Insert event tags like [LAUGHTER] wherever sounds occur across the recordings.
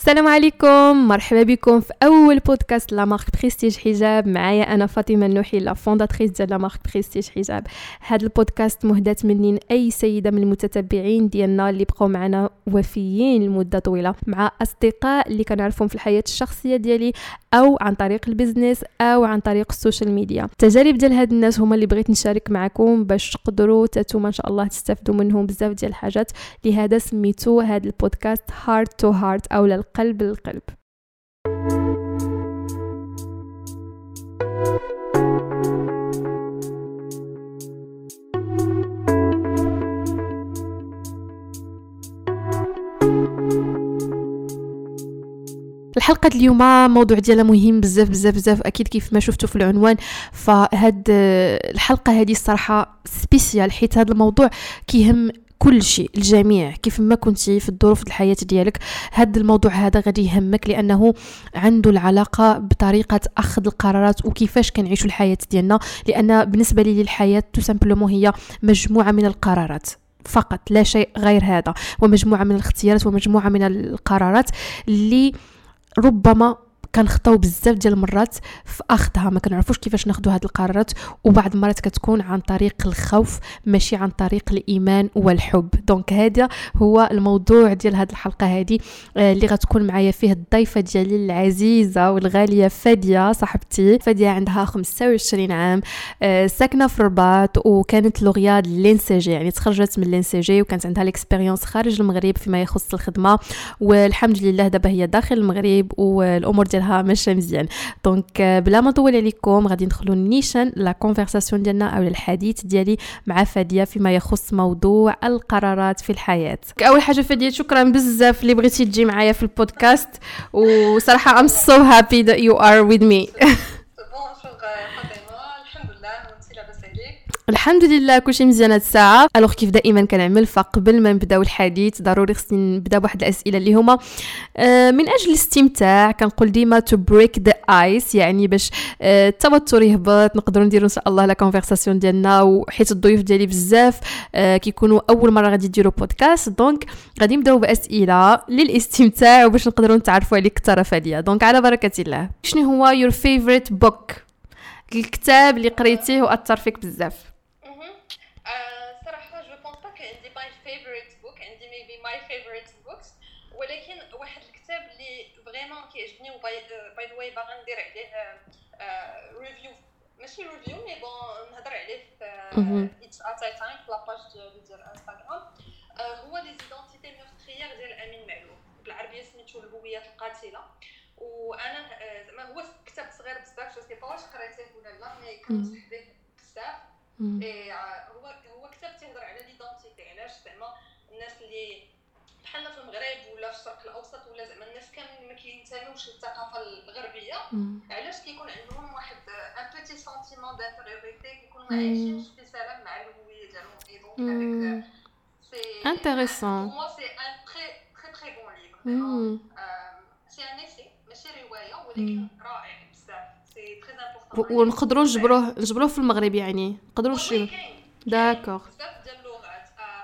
السلام عليكم مرحبا بكم في أول بودكاست la marque Prestige Hijab. معايا أنا فاطمة النوحي la fondatrice ديال la marque Prestige Hijab. هذا البودكاست مهدات مني أي سيدة من المتتبعين ديالنا اللي بقاو معنا وفيين لمدة طويلة مع أصدقاء اللي كنعرفهم في الحياة الشخصية ديالي أو عن طريق ال business أو عن طريق ال social media التجارب ديال هاد الناس هما اللي بغيت نشارك معكم باش تقدروا تا نتوما ان شاء الله تستافدوا منهم بزاف ديال الحاجات. لهذا سميتو هاد البودكاست Heart to Heart أو القلب للقلب. الحلقة اليوم موضوع ديالها مهم بزاف بزاف بزاف أكيد كيف ما شفتوا في العنوان. فهاد الحلقة هذه الصراحة spéciale حيت هذا الموضوع كيهم كل شيء الجميع كيف ما كنتي في الظروف الحياة ديالك هذا الموضوع هذا غادي يهمك لأنه عنده العلاقة بطريقة أخذ القرارات وكيفاش كنعيشوا الحياة ديالنا لأن بالنسبة لي الحياة tout simplement هي مجموعة من القرارات. فقط لا شيء غير هذا. ومجموعة من الاختيارات ومجموعة من القرارات اللي ربما كنخطاو بزاف ديال المرات في اخذها ما كنعرفوش كيفاش ناخذوا هذه القرارات وبعض المرات كتكون عن طريق الخوف ماشي عن طريق الإيمان والحب. donc هذا هو الموضوع ديال هذه الحلقة هذه آه، اللي غتكون معايا فيه الضيفة ديالي العزيزة والغالية فادية صاحبتي. فادية عندها 25 عام آه، ساكنة في الرباط وكانت lauréate de l'ENCG يعني تخرجت من l'ENCG وكانت عندها l'expérience خارج المغرب فيما يخص الخدمة. والحمد لله دابا هي داخل المغرب والأمور ديال ديالها ماشيه مزيان. donc بلا ما نطول عليكم غادي ندخلوا نيشان la conversation ديالنا أو الحديث ديالي مع فادية فيما يخص موضوع القرارات في الحياة. أول حاجة فادية شكرا بزاف اللي بغيتي تجي معايا في البودكاست وصراحة I'm so happy that you are with me. [LAUGHS] الحمد لله كلشي مزيان هاد الساعة. alors كيف دائما كنعمل فقبل ما نبداو الحديث ضروري خصني نبدا بواحد الأسئلة اللي هما آه، من أجل الاستمتاع كنقول ديما to break the ice يعني باش آه، التوتر يهبط نقدروا نديروا إن شاء الله la conversation ديالنا وحيت الضيوف ديالي بزاف آه، كيكونوا أول مرة غادي يديروا بودكاست donc غادي نبداو بأسئلة للاستمتاع وباش نقدروا نتعرفوا عليك أكثر فاديه donc على بركة الله. شنو هو your favorite book الكتاب اللي قريتيه وأثر فيك بزاف by the way باغا ندير عليه review ماشي review mais bon نهضر عليه في each at a time في la page ديال انستغرام هو Les Identités meurtrières ديال أمين معلوم بالعربيه سميتو الهويات القاتلة. وأنا زعما هو كتاب صغير بزاف je sais pas واش قريتيه ولا لا mais كنت حديه بزاف. هو هو كتاب تيهضر على l'identité علاش؟ زعما الناس اللي بحالنا في المغرب ولا في الشرق الأوسط ولا زعما الناس كان ما كينتميوش للثقافه الغربيه علاش كيكون عندهم واحد un petit sentiment d'infériorité كيكونوا ما عايشينش في سلام مع الهوية ديالهم et donc هذاك c'est intéressant mais c'est un très très très bon livre c'est un essai ماشي رواية ولكن رائع بزاف. c'est très important ونقدروا نجبروه نجبروه في المغرب يعني. نقدروا نشريوه d'accord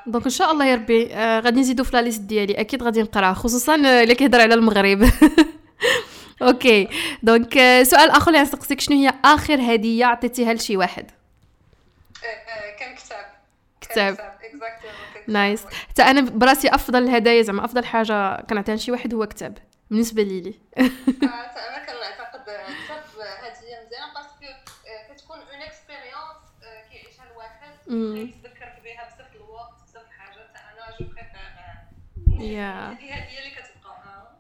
donc ان شاء الله يا ربي آه غادي نزيدو في la liste ديالي. أكيد غادي نقرأ خصوصا الا كيهضر على المغرب. [LAUGHS] okay. donc آه سؤال آخر اللي نسقسيك شنو هي آخر هدية عطيتيها لشي واحد؟ كان كتاب. كتاب. nice حتى أنا براسي أفضل الهدايا زعما أفضل حاجة كنعطيها لشي واحد هو كتاب بالنسبة لي. [LAUGHS] لي أنا كنعتقد كتاب هدية مزيانه parce que كتكون une expérience كيعيشها الواحد. يا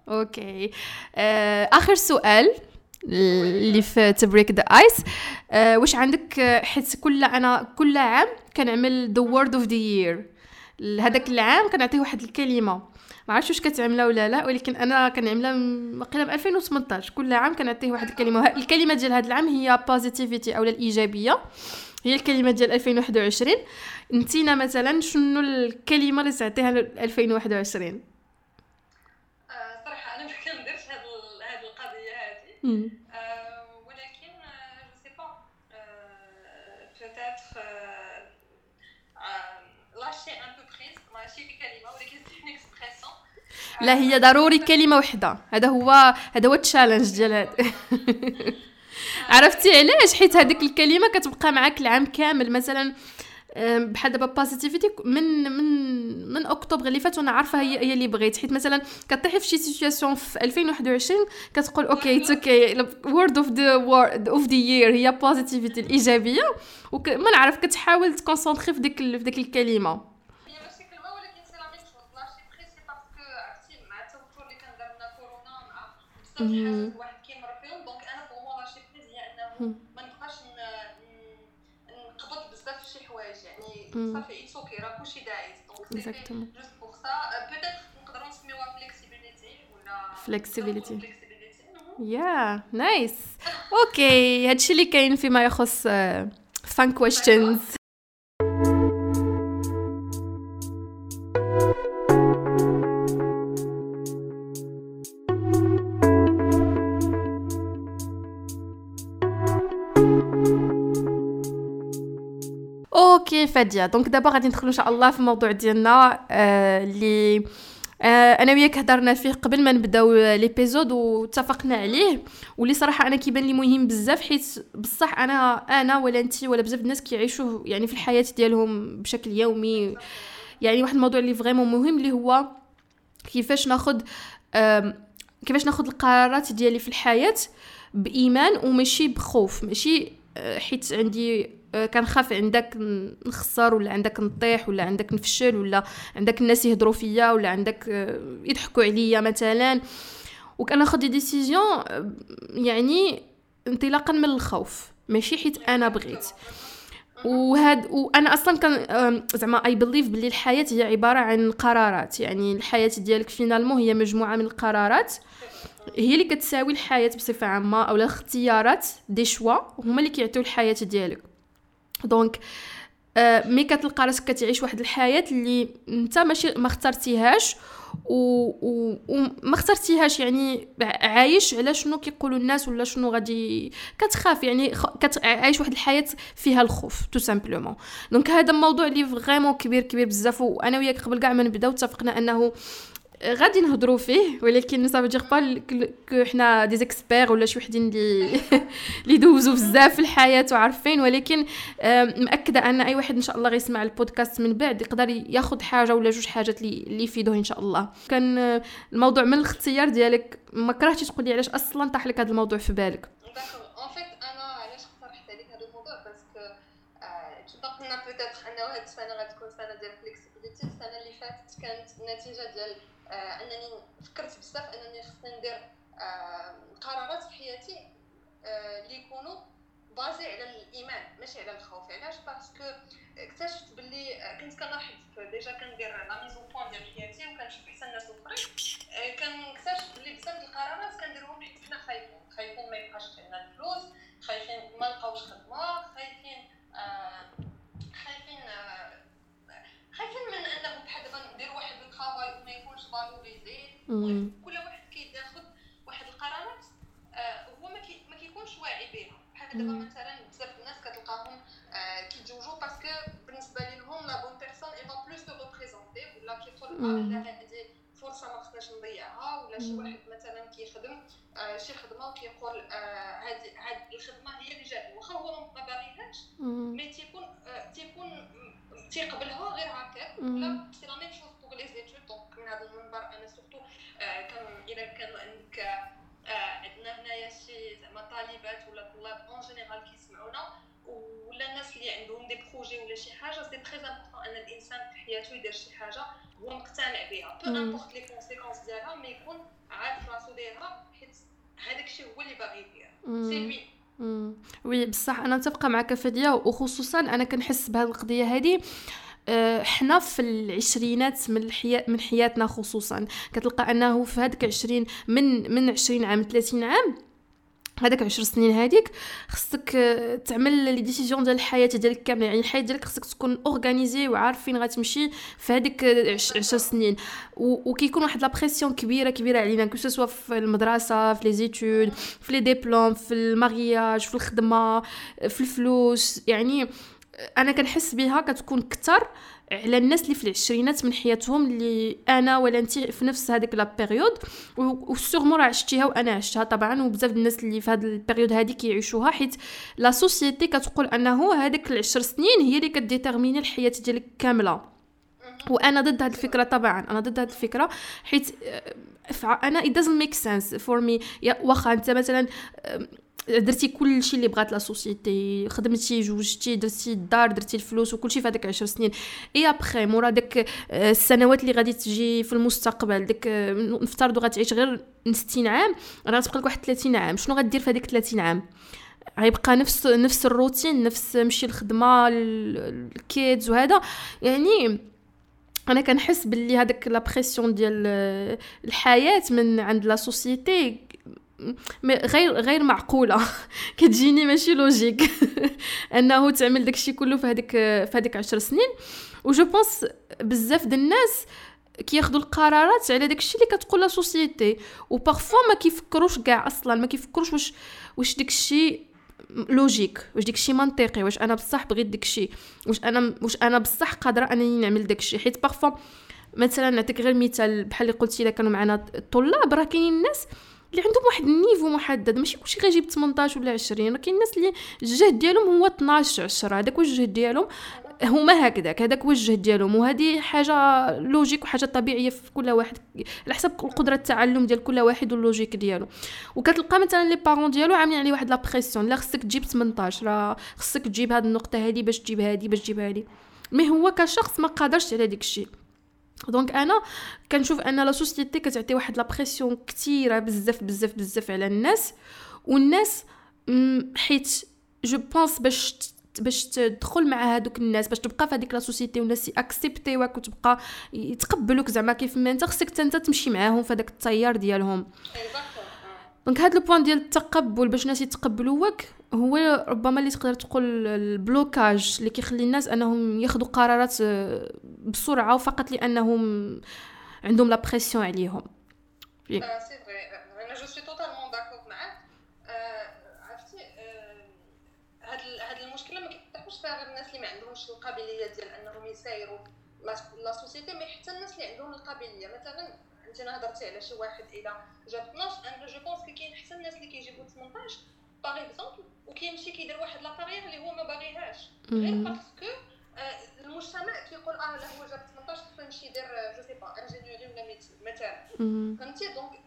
أوكي آه، آخر سؤال اللي في to break the ice واش عندك حيت كل أنا كل عام كنعمل the word of the year هذاك العام كنعطيه واحد الكلمة. ما عرفتش واش كتعملها ولا لا ولكن أنا كنعملها واقيلا من 2018 كل عام كنعطيه واحد الكلمة الكلمة ديال هذا العام هي positivity اولا الإيجابية. هي الكلمة ديال 2021 انتينا مثلا شنو الكلمة اللي تعطيها ل 2021 صراحة أنا [LAUGHS] ما كنديرش هاد هاد القضية هادي. ولكن je sais pas peut-être lâcher un peu prise ماشي كلمه ولكن c'est expression لا هي ضروري [LAUGHS] كلمة واحدة هذا هو هذا هو ال challenge ديال [LAUGHS] عرفتي علاش؟ حيت هذيك الكلمة كتبقى معاك العام كامل. مثلا بحال دابا positivity من من من أكتوبر اللي فات وأنا عارفة هي هي اللي بغيت. حيت مثلا كطيحي في شي situation في 2021 كتقول okay it's okay word of the word of the year هي positivity الإيجابية. وما نعرف كتحاول تconcentrer في ديك في ديك الكلمة. واحد كيمر فيهم donc أنا pour moi lâcher prise هي انه ما نبقاش نقبض بزاف في شي حوايج يعني صافي اتس أوكي راه كلشي دايز دونك جوست بوغ سا بيتيت نقدروا نسميوها فليكسيبيليتي ولا flexibility yeah nice okay هادشي اللي كاين فيما يخص fun questions OK فاديه donc دابا غادي ندخلوا إن شاء الله في الموضوع ديالنا اللي آه أنا وياك هضرنا فيه قبل ما نبداو l'épisode واتفقنا عليه واللي صراحة أنا كيبان لي مهم بزاف حيت بصح أنا أنا ولا انت ولا بزاف الناس كيعيشوه يعني في الحياة ديالهم بشكل يومي. يعني واحد الموضوع اللي vraiment مهم اللي هو كيفاش ناخذ كيفاش ناخذ القرارات ديالي في الحياة بإيمان وماشي بخوف. ماشي آه، حيت عندي آه، كنخاف عندك نخسر ولا عندك نطيح ولا عندك نفشل ولا عندك الناس يهضروا فيا ولا عندك آه، يضحكوا عليا مثلا. وكناخذ des décisions آه، يعني انطلاقا من الخوف ماشي؟ حيت أنا بغيت. وهاد وأنا أصلا كان زعما I believe بلي الحياة هي عبارة عن قرارات. يعني الحياة ديالك finalement هي مجموعة من القرارات. هي اللي كتساوي الحياة بصفة عامة أو الاختيارات des choix هما اللي كيعطيو الحياة ديالك. donc آه mais كتلقى راسك كتعيش واحد الحياة اللي انت ماشي ما اخترتيهاش و... و... وما اخترتيهاش يعني عايش على شنو كيقولوا الناس ولا شنو غادي كتخاف يعني خ... كتعيش واحد الحياة فيها الخوف tout simplement donc هذا الموضوع اللي vraiment كبير كبير بزاف وأنا وياك قبل كاع ما نبداو اتفقنا أنه غادي نهضروا فيه ولكن سا فو با que حنا des experts ولا شي وحدين اللي اللي [LAUGHS] دوزوا بزاف في الحياة وعارفين ولكن مأكدة أن أي واحد إن شاء الله غيسمع البودكاست من بعد يقدر ياخذ حاجة ولا جوج حاجات اللي يفيدوه إن شاء الله. كان الموضوع من الاختيار ديالك ما كرهتيش تقولي علاش أصلا طاح لك هذا الموضوع في بالك؟ قلنا peut-être أنه هاد السنة غتكون سنه ديال flexibilité السنة اللي فاتت كانت النتيجه ديال آه، أنني فكرت بزاف أنني خصني ندير آه، قرارات في حياتي آه، اللي يكونوا basés على الإيمان ماشي على الخوف. علاش؟ parce que اكتشفت باللي كنت كنلاحظ déjà كندير la mise au point ديال حياتي وكنشوف أحسن الناس اخرين كنكتشف باللي بزاف القرارات كنديرهم حيت حنا خايفين. خايفين ما يبقاش عندنا الفلوس خايفين ما نلقاوش خدمة خايفين خايفين خايفين من أنه بحال دابا ندير واحد ال travail وما يكونش valorisé كل واحد كياخذ واحد القرارات آه هو ما, كي ما كيكونش واعي بها. بحال دابا مثلا بزاف الناس كتلقاهم آه كيتزوجوا parce que بالنسبة لهم la bonne personne il va plus se représenter ولا كيقول لا هذه فرصة ما خصناش نضيعها ولا شي واحد مثلا كيخدم آه شي خدمة وكيقول هذه آه هذه الخدمة هي اللي جات واخا هو ما باغيهاش mais تيكون آه تيكون تيقبلها غير هكاك ولا c'est la même chose pour les études donc من هذا المنبر أنا surtout كان الا كان آه عندنا هنايا شي زعما طالبات ولا طلاب en général كيسمعونا ولا الناس اللي عندهم des projets ولا شي حاجة c'est très important ان الانسان في حياته يدير شي حاجة هو مقتنع بها peu importe les conséquences ديالها ما يكون عارف راسو دايرها حيت هذاك الشيء هو اللي باغي يدير c'est oui oui بصح أنا متفقه معك فديا وخصوصا أنا كنحس بهذه القضية هذه آه، حنا في العشرينات من الحياة من حياتنا خصوصا كتلقى أنه في هذيك 20 من من 20 عام 30 عام هذاك عشر سنين هذيك خصك آه، تعمل les décisions ديال الحياة ديالك كاملة. يعني الحياة ديالك خصك تكون organisé وعارف فين غتمشي في هذيك عشر سنين. وكيكون واحد la pression كبيره كبيرة علينا que ce soit في المدرسة في les études في les diplômes في ال mariage في الخدمة في الفلوس. يعني أنا كنحس بها كتكون كتر على الناس اللي في العشرينات من حياتهم اللي أنا ولا انت في نفس هذيك la période و sûrement راه عشتيها وأنا عشتها طبعا وبزاف الناس اللي في هذه ال période هذه كيعيشوها حيت la société كتقول أنه هذيك العشر سنين هي اللي ك déterminer الحياة ديالك كاملة. وأنا ضد هذه الفكرة طبعا أنا ضد هذه الفكرة حيت أنا it doesn't make sense for me. واخا أنت مثلا درتي كل شيء اللي بغات la société خدمتي جوجتي درتي الدار درتي الفلوس وكل شيء في هذاك 10 سنين. إي ابخي مورا داك السنوات اللي غادي تجي في المستقبل داك نفترضوا غتعيش غير 60 عام راه غتبقى لك واحد 30 عام. شنو غدير في هذيك 30 عام؟ غيبقى نفس نفس الروتين نفس مشي الخدمة ال kids وهذا. يعني أنا كنحس باللي هذاك la pression ديال الحياة من عند la société. غير غير معقولة. [LAUGHS] كتجيني ماشي logique. [LAUGHS] أنه تعمل داكشي كله في هذيك في هذيك 10 سنين. و je pense بزاف د الناس كياخذوا القرارات على داكشي اللي كتقول la société. و parfois ما كيفكروش كاع أصلا ما كيفكروش واش واش داكشي logique واش داكشي منطقي واش أنا بصح بغيت داكشي واش أنا واش أنا بصح قادرة أنني نعمل داكشي. حيت parfois مثلا نعطيك غير مثال بحال اللي قلتي إلا كانوا معنا الطلاب راه كاينين الناس اللي عندهم واحد ال niveau محدد ماشي كلشي غيجيب 18 ولا 20 راه كاين الناس اللي الجهد ديالهم هو 12 10 هذاك واش الجهد ديالهم هما هكذاك هذاك هو الجهد ديالهم وهذه حاجة logique وحاجة طبيعية في كل واحد على حسب قدره التعلم ديال كل واحد وال logique ديالو. وكتلقى مثلا les parents ديالو عاملين عليه واحد la pression لا خصك تجيب 18 راه خصك تجيب هذه النقطة هذه باش تجيب هذه باش تجيب هذه mais هو كشخص ما قادرش على ديك الشيء donc أنا كنشوف ان la société كتعطي واحد la pression كثيره بزاف بزاف بزاف على الناس والناس حيت je pense باش باش تدخل مع هادوك الناس باش تبقى في هذيك la société والناس ي acceptيوك وتبقى يتقبلوك زعما كيف ما انت خصك انت تمشي معاهم في هذاك التيار ديالهم donc هاد ال point ديال التقبل باش الناس يتقبلوك هو ربما اللي تقدر تقول ال blocage اللي كيخلي الناس انهم ياخذوا قرارات آه، بسرعة وفقط لأنهم عندهم la pression عليهم. c'est vrai أنا je suis totalement d'accord معاك عرفتي هاد هاد المشكلة ما كيفتحوش فيها غير الناس اللي ما عندهمش القابلية ديال أنهم يسايروا. la société mais حتى الناس اللي عندهم القابلية. مثلا أنت هضرتي على شي واحد إلى جاب 12 أنا je pense كاين حتى الناس اللي كيجيبوا 18 par exemple وكيمشي كيدير واحد la barrière اللي هو ما باغيهاش غير parce que المجتمع كيقول آه لا هو جاب 18 خصو يمشي يدير je sais pas ingénierie ولا مثلا فهمتي donc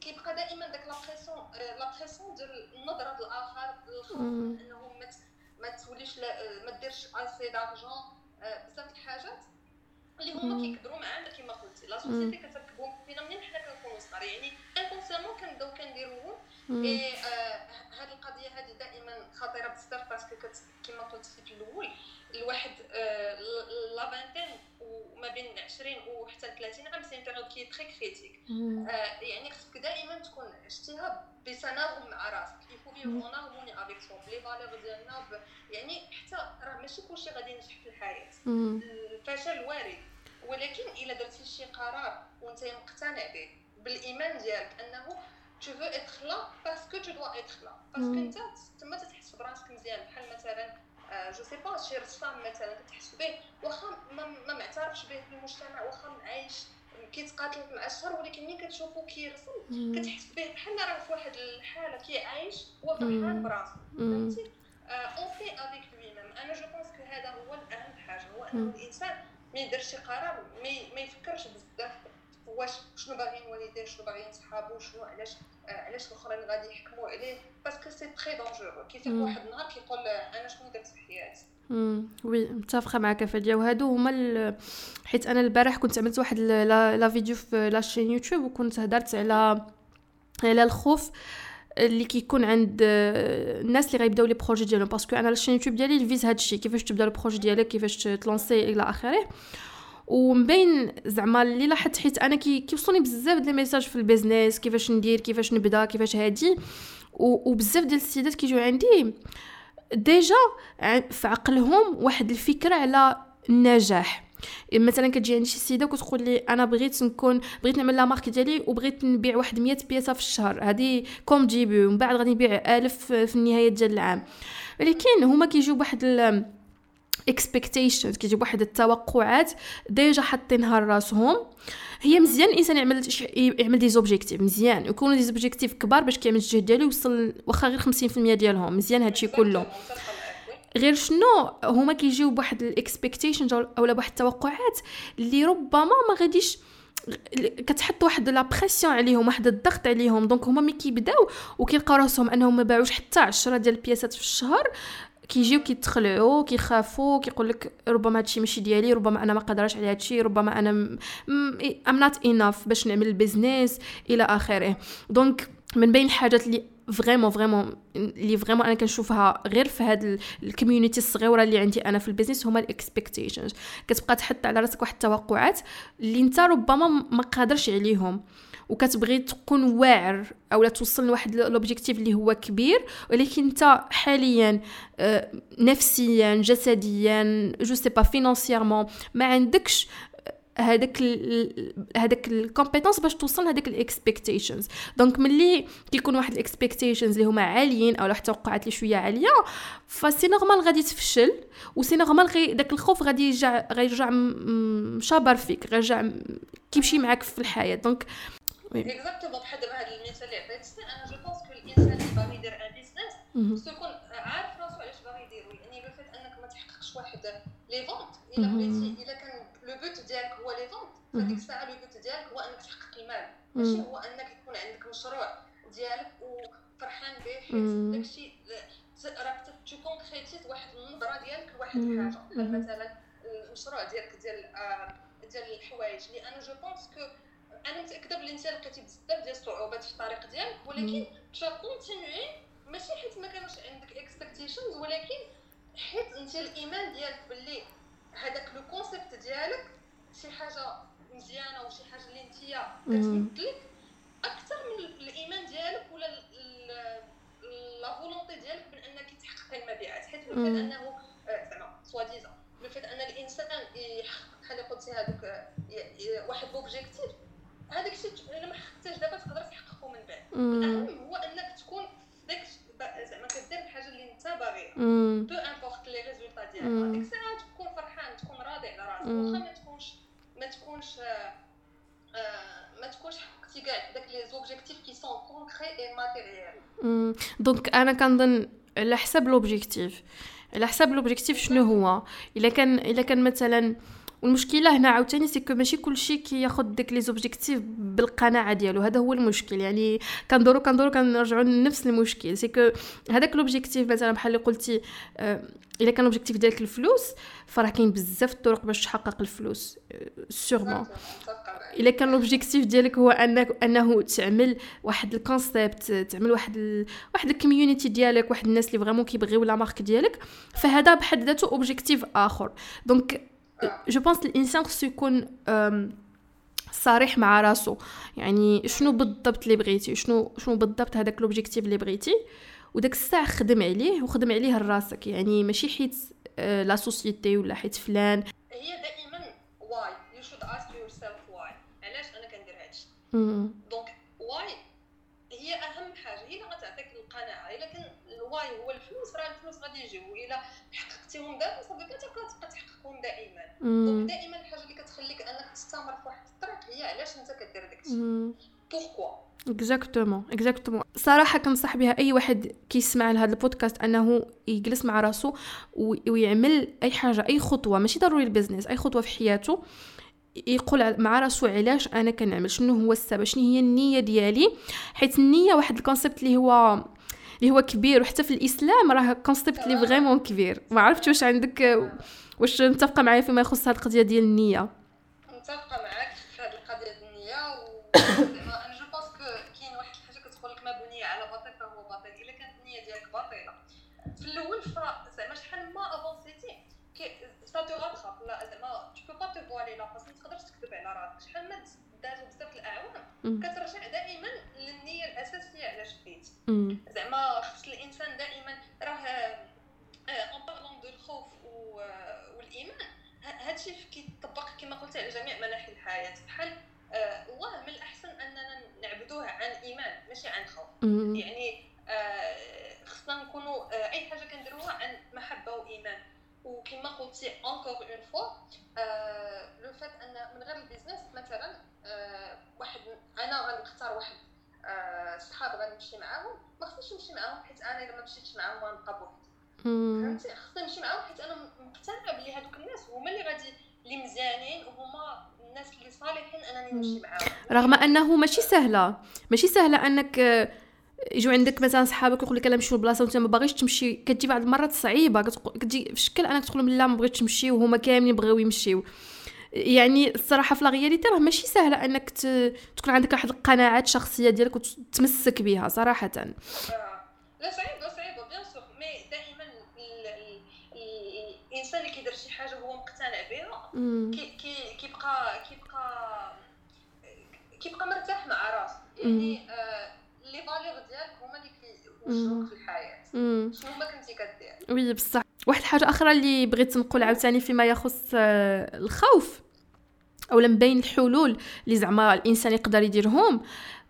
كيبقى دائما داك la pression la pression ديال النظره الآخر انه ما توليش ما ديرش assez d'argent بزاف الحاجات اللي هما كيكبروا معانا كما قلتي. la société كتركبهم فينا منين حنا كنكونوا صغار. يعني inconsciemment كنبداو كنديروهم اي هاد القضية هذه دائما خطيرة بزاف parce que كما قلت في الأول الواحد la vingtaine وما بين 20 وحتى 30 عام c'est période qui est très critique يعني خصك دائما تكون عشتيها بتناغم مع راسك. il faut vivre en harmonie avec ça les valeurs ديالنا يعني حتى راه ماشي كلشي غادي ينجح في الحياة. الفشل وارد. ولكن إلا درتي شي قرار وأنت مقتنع به بالإيمان ديالك أنه tu veux être là parce que tu dois être là. Parce que أنت تما تحس براسك مزيان بحال مثلا je sais pas شي رسام مثلا كتحس به واخا ما معترفش به في المجتمع واخا عايش كيتقاتل مع الشر ولكن ملي كتشوفو كيرسم كتحس به بحال راه في واحد الحالة كيعايش هو فرحان براسو. فهمتي؟ en paix avec lui-même أنا je pense que هذا هو الأهم حاجة هو أنه الإنسان ما يدير شي قرار ما يفكرش بزاف واش شنو باغيين والديه شنو باغيين صحابو شنو علاش علاش الاخرين غادي يحكموا عليه. parce que c'est très dangereux كيفيق واحد النهار كيقول أنا شنو درت في حياتي؟ oui متفقة معك فادية. وهادو هما حيت أنا البارح كنت عملت واحد la vidéo في la chaîne يوتيوب وكنت هدرت على على الخوف. اللي كيكون عند الناس اللي غيبداو les projets ديالهم. parce que أنا la chaîne يوتيوب ديالي الفيز هادشي كيفاش تبدأ ال projet ديالك كيفاش ت lancer إلى آخره. ومن بين زعما اللي لاحظت حيت أنا كي كيوصلوني بزاف ديال ال message في ال business كيفاش ندير كيفاش نبدأ كيفاش هادي. وبزاف ديال السيدات كيجيو عندي déjà في عقلهم واحد الفكرة على النجاح. مثلا كتجي عندي شي سيدة وكتقول لي أنا بغيت نكون بغيت نعمل la marque ديالي وبغيت نبيع واحد 100 pièce في الشهر. هذه comme début ومن بعد غادي نبيع 1000 في النهاية ديال العام. ولكن هما كيجيو بواحد expectations كيجيب واحد التوقعات déjà حاطينها لراسهم هي مزيان الإنسان يعمل يعمل des objectifs مزيان. يكونوا des objectifs كبار باش كيعمل الجهد ديالو يوصل واخا غير 50% ديالهم. مزيان هادشي كله. غير شنو هما كيجيو بواحد ال expectations أولا بواحد التوقعات اللي ربما ما غاديش كتحط واحد la pression عليهم واحد الضغط عليهم. donc هما ملي كيبداو وكيلقاو راسهم أنهم ما باعوش حتى 10 ديال ال pièceات في الشهر كيجيو كيتخلعوا كيخافوا كيقول لك ربما هادشي ماشي ديالي ربما أنا ما قادراش على هادشي ربما أنا I'm not enough باش نعمل ال business إلى آخره. donc من بين الحاجات اللي vraiment vraiment اللي vraiment أنا كنشوفها غير في هاد ال community الصغيرة اللي عندي أنا في ال business هما ال expectations كتبقى تحط على راسك واحد التوقعات اللي أنت ربما ما قادرش عليهم. وكتبغي تكون واعر أو توصل لواحد l'objectif اللي هو كبير ولكن أنت حاليا آه، نفسيا جسديا je sais pas financièrement ما عندكش هذاك هذاك ال compétence باش توصل لهذاك ال expectations donc ملي كيكون واحد ال expectations اللي هما عاليين أو التوقعات اللي شوية عالية ف c'est normal غادي تفشل و c'est normal غي داك الخوف غادي يرجع غيرجع مشابر فيك غيرجع كيمشي معاك في الحياة. donc exactement بحال دابا هذا المثال اللي عطيتني أنا je pense que الإنسان اللي باغي يدير un business تكون عارف راسو علاش باغي يدير يعني le fait أنك ما تحققش واحد les ventes إلا بغيتي إلا كان le but ديالك هو les ventes فديك الساعة le but ديالك هو أنك تحقق المال. ماشي؟ هو أنك يكون عندك مشروع ديالك وفرحان به حيت داكشي راك tu concrétises واحد النظره ديالك لواحد الحاجة. مثلا المشروع ديالك ديال ديال الحوايج. اللي أنا je pense que أنا متأكدة بلي أنت لقيتي بزاف ديال الصعوبات في الطريق ديالك ولكن tu continuais ماشي حيت ما كانوش عندك expectations ولكن حيت أنت الإيمان ديالك باللي هذاك le concept ديالك شي حاجة مزيانة وشي حاجة اللي انت كتمثلك أكثر من الإيمان ديالك ولا la volonté ديالك من أنك تحقق المبيعات حيت لو أنه آه، زعما soi-disant le fait أن الإنسان يحقق بحال قلتي هذوك واحد l'objectif هذاك الشيء الا ما حققتهاش دابا تقدر تحققه من بعد. الأهم هو أنك تكون داك زعما كدير الحاجة اللي أنت باغيها. peu importe les résultats ديالها ديك الساعة راضي على راسك واخا ما تكونش ما تكونش آه، ما تكونش حققتي كاع داك les objectifs qui sont concrets et matériels. donc أنا كنظن على حسب l'objectif. على حسب l'objectif شنو هو؟ إلا كان إلا كان مثلا والمشكلة هنا عاوتاني c'est que ماشي كلشي كياخد ديك les objectifs بالقناعة ديالو. هذا هو المشكل. يعني كندورو كندورو كنرجعوا لنفس المشكل. c'est que هذاك l'objectif مثلا بحال اللي قلتي آه إلا كان l'objectif ديالك الفلوس فراه كاين بزاف الطرق باش تحقق الفلوس sûrement إلا كان l'objectif ديالك هو انك أنه تعمل واحد ال concept تعمل واحد ال... واحد ال community ديالك واحد الناس اللي vraiment كيبغيو la marque ديالك فهذا بحد ذاته objectif آخر. donc je pense الإنسان خصو يكون صريح مع راسو. يعني شنو بالضبط اللي بغيتي شنو شنو بالضبط هذاك l'objectif اللي بغيتي وداك الساعة خدم عليه وخدم عليه لراسك يعني ماشي حيت la société ولا حيت فلان. هي دائما why you should ask yourself why علاش أنا كندير هادشي؟ donc why هي أهم حاجة. هي اللي غتعطيك القناعة إلا كان ال why هو الفلوس راه الفلوس غادي يجيو. الا حققتيهم دابا صافي كتبقى تحققهم دائما. donc دائما الحاجة اللي كتخليك أنك تستمر في واحد الطريق هي علاش أنت كدير داكشي. pourquoi exactement exactement صراحة كنصح بها أي واحد كيسمع لهذا البودكاست أنه يجلس مع راسو ويعمل أي حاجة أي خطوة ماشي ضروري ال business أي خطوة في حياته يقول مع راسو علاش أنا كنعمل شنو هو السبب شنو هي النية ديالي حيت النية واحد ال concept اللي هو اللي هو كبير وحتى في الإسلام راه concept اللي vraiment كبير. ما عرفتش واش عندك واش متفقة معايا فيما يخص هذه القضية ديال النية. متفقة معاك في هذه القضية ديال النية و [COUGHS] أنا je pense كاين واحد الحاجة كتقول لك ما بني على باطل فهو باطل. إلا كانت النية ديالك باطلة. في الأول زعما شحال ما avancé تي سا تو راتخاب لا زعما تو بو با تو فوالي لا باس ما تقدرش تكذب على راسك. شحال ما دازو بزاف الأعوام كترجع دائما للنية الأساسية. زعما خص الإنسان دائما راه اون بارلون دو الخوف والإيمان هادشي كيطبق كما قلت على جميع مناحي الحياة. بحال الله من الأحسن أننا نعبدوه عن إيمان ماشي عن خوف. يعني خصنا نكونوا أي حاجة كنديروها عن محبة وايمان وكما كما قلتي encore une fois le fait أن من غير ال business مثلا واحد أنا غنختار واحد صحاب غنمشي معاهم. ما خصنيش نمشي معاهم حيت أنا إلا ما مشيتش معاهم غنبقى بوحدي. فهمتي؟ خصني نمشي معاهم حيت أنا مقتنعة بلي هذوك الناس هما اللي غادي اللي مزيانين وهما الناس اللي صالحين أنني نمشي معاهم. رغم أنه ماشي سهلة. ماشي سهلة أنك يجوا عندك مثلا صحابك يقول لك أنا نمشيو لبلاصة وأنت ما باغيش تمشي. كتجي بعض المرات صعيبة. كتجي في شكل أنك تقول لهم لا ما بغيتش تمشي وهما كاملين بغاو يمشيو. يعني الصراحة في la réalité راه ماشي سهلة أنك تكون عندك واحد القناعات الشخصية ديالك وتتمسك بها صراحة. لا صعيبه صعيبه bien sûr mais دائما الإنسان اللي كيدير شي حاجة هو مقتنع بها كي كيبقى كيبقى كيبقى مرتاح مع راسه. يعني آه les valeurs ديالك هما اللي كيوجهوك في الحياة. شنو ما كنتي كدير؟ oui بصح. واحد الحاجة أخرى اللي بغيت نقول عاوتاني فيما يخص آه، الخوف. اولا بين الحلول اللي زعما الإنسان يقدر يديرهم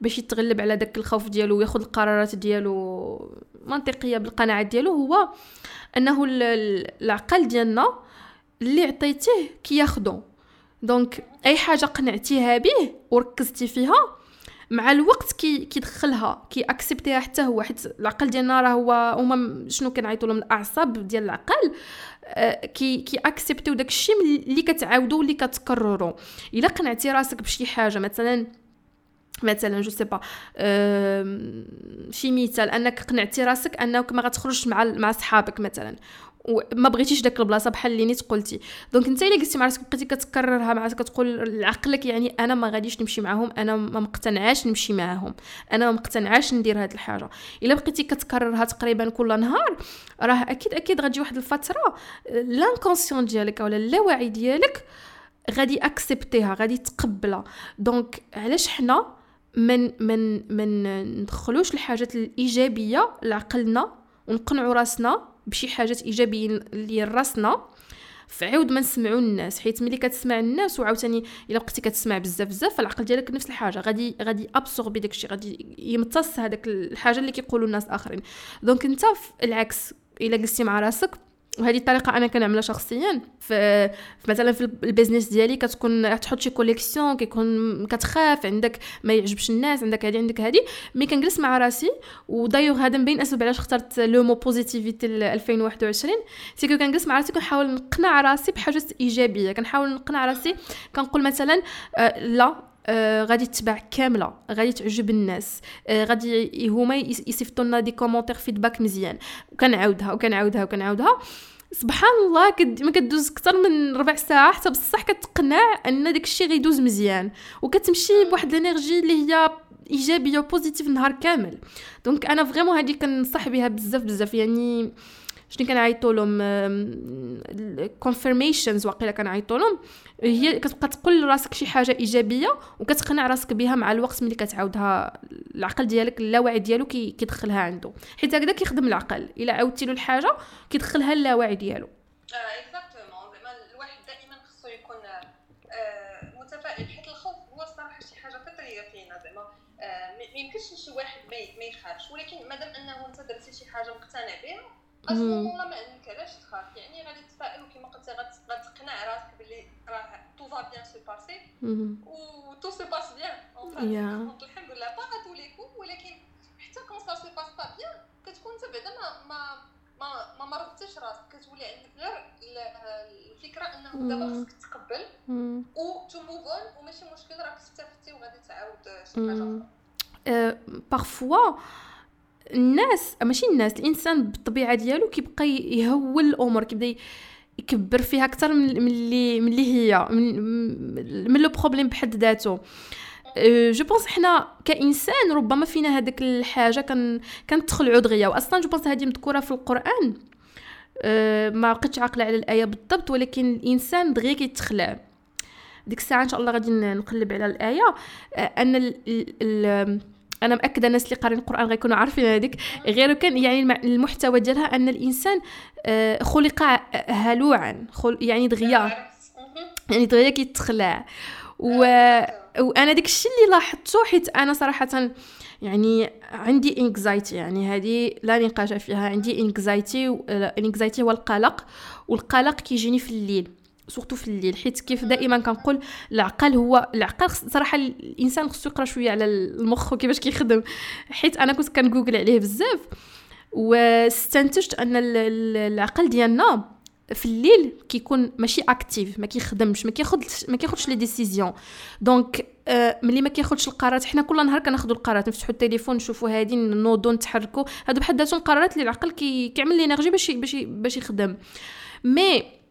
باش يتغلب على داك الخوف ديالو وياخذ القرارات ديالو منطقية بالقناعات ديالو هو أنه العقل ديالنا اللي عطيتيه كياخدو. donc أي حاجة قنعتيها به وركزتي فيها مع الوقت كي كيدخلها كي accepter يها حتى هو حيت العقل ديالنا راه هو هما شنو كنعيطوا لهم؟ الأعصاب ديال العقل آه كي كي accepter يو داكشي اللي كتعاودوا واللي كتكرروا إلا قنعتي راسك بشي حاجة مثلا مثلا je sais pas شي مثال أنك قنعتي راسك أنك ما غتخرجش مع مع صحابك مثلا. وما بغيتيش داك البلاصة بحال اللي نيت قلتي. donc انت إلا قلتي مع راسك بقيتي كتكررها مع راسك كتقول لعقلك يعني أنا ما غاديش نمشي معاهم أنا ما مقتنعاش نمشي معاهم أنا ما مقتنعاش ندير هاد الحاجة. إلا بقيتي كتكررها تقريبا كل نهار راه أكيد أكيد غتجي واحد الفترة l'inconscient ديالك ولا اللاوعي ديالك غادي accepter يها غادي تقبلها. donc علاش حنا من من من ندخلوش الحاجات الإيجابية لعقلنا ونقنعوا راسنا بشي حاجات إيجابية اللي راسنا. فعاود ما نسمعوا الناس حيت ملي كتسمع الناس وعاوتاني إلا بقيتي كتسمع بزاف بزاف فالعقل ديالك نفس الحاجة. غادي غادي absorber داكشي غادي يمتص هذاك الحاجة اللي كيقولوا الناس اخرين donc أنت العكس إلا جلستي مع راسك وهذه الطريقة أنا كنعملها شخصيا. في مثلا في ال business ديالي كتكون تحط شي collection كيكون كتخاف عندك ما يعجبش الناس عندك هذه عندك هذه mais كنجلس مع راسي ودايور هذا من بين أسباب علاش اخترت le mot positivité 2021 c'est que كنجلس مع راسي كنحاول نقنع راسي بحاجات إيجابية. كنحاول نقنع راسي كنقول مثلا آه لا آه غادي تتباع كاملة غادي تعجب الناس. آه غادي هما يصيفطوا لنا des commentaires feedback مزيان. وكنعاودها وكنعاودها وكنعاودها. سبحان الله كد... ما كدوز أكثر من ربع ساعة حتى بصح كتقنع أن داك الشيء غيدوز مزيان. وكتمشي بواحد ال energy اللي هي إيجابية و positive النهار كامل. donc أنا vraiment هذه كنصح بها بزاف بزاف. يعني شنو كنعيطوا لهم confirmations واقيلا كنعيطوا لهم هي كتبقى تقول لراسك شي حاجة إيجابية وكتقنع راسك بها مع الوقت ملي كتعاودها العقل ديالك اللاوعي ديالو كي كيدخلها عنده. حيت هكذا كيخدم العقل. إلا عاودتي له الحاجة كيدخلها اللاوعي ديالو. exactement زعما الواحد دائما خصو يكون آه، متفائل. حيت الخوف هو الصراحه شي حاجة فطرية فينا زعما. آه، ما يمكنش شي واحد ما يخافش. ولكن مادام أنه أنت درتي شي حاجة مقتنع بها أصلا ما عندك علاش تخاف؟ يعني غادي تفائل وكما قلتي غتقنع راسك بلي راه tout va bien se passer و tout se passe bien الحمد لله. با ا لي كو ولكن حتى كون ça se passe pas bien كتكون انت بعدا ما ما ما ما مرضتش راسك. كتولي عندك غير الفكرة إنه دابا خصك تقبل و to move on وماشي مشكل راك استفدتي وغادي تعاود شي حاجة أخرى. parfois الناس ماشي الناس الإنسان بالطبيعة ديالو كيبقى يهول الأمور كيبدا يكبر فيها أكثر من اللي من اللي هي من, من le problème بحد ذاته. je pense حنا كإنسان ربما فينا هذيك الحاجة كان كندخل دغيا. واصلا je pense هذه مذكورة في القرآن. ما بقيتش عاقلة على الآية بالضبط ولكن الإنسان دغيا كيتخلع. ديك الساعة إن شاء الله غادي نقلب على الآية. أن ال ال أنا مأكدة الناس اللي قارين القرآن غيكونوا عارفين هذيك. غير كان يعني المحتوى ديالها أن الإنسان آه، خلق هلوعا يعني دغيا. يعني دغيا كيتخلع. و وأنا داك الشيء اللي لاحظته حيت أنا صراحة يعني عندي anxiety يعني هذه لا نقاش فيها. عندي anxiety ال anxiety هو القلق والقلق كيجيني في الليل. surtout في الليل حيت كيف دائما كنقول العقل هو العقل صراحة الإنسان خصو يقرأ شوية على المخ وكيفاش كيخدم. حيت أنا كنت كنجوجل عليه بزاف واستنتجت أن العقل ديالنا في الليل كيكون ماشي actif ما كيخدمش ما كياخذش ما كياخذش les décisions donc آه ملي ما كياخذش القرارات حنا كل نهار كناخذوا القرارات نفتحوا التليفون نشوفوا هادي نوضوا نتحركوا هادو بحد ذاتهم قرارات اللي العقل كي كيعمل لي باش باش باش يخدم. mais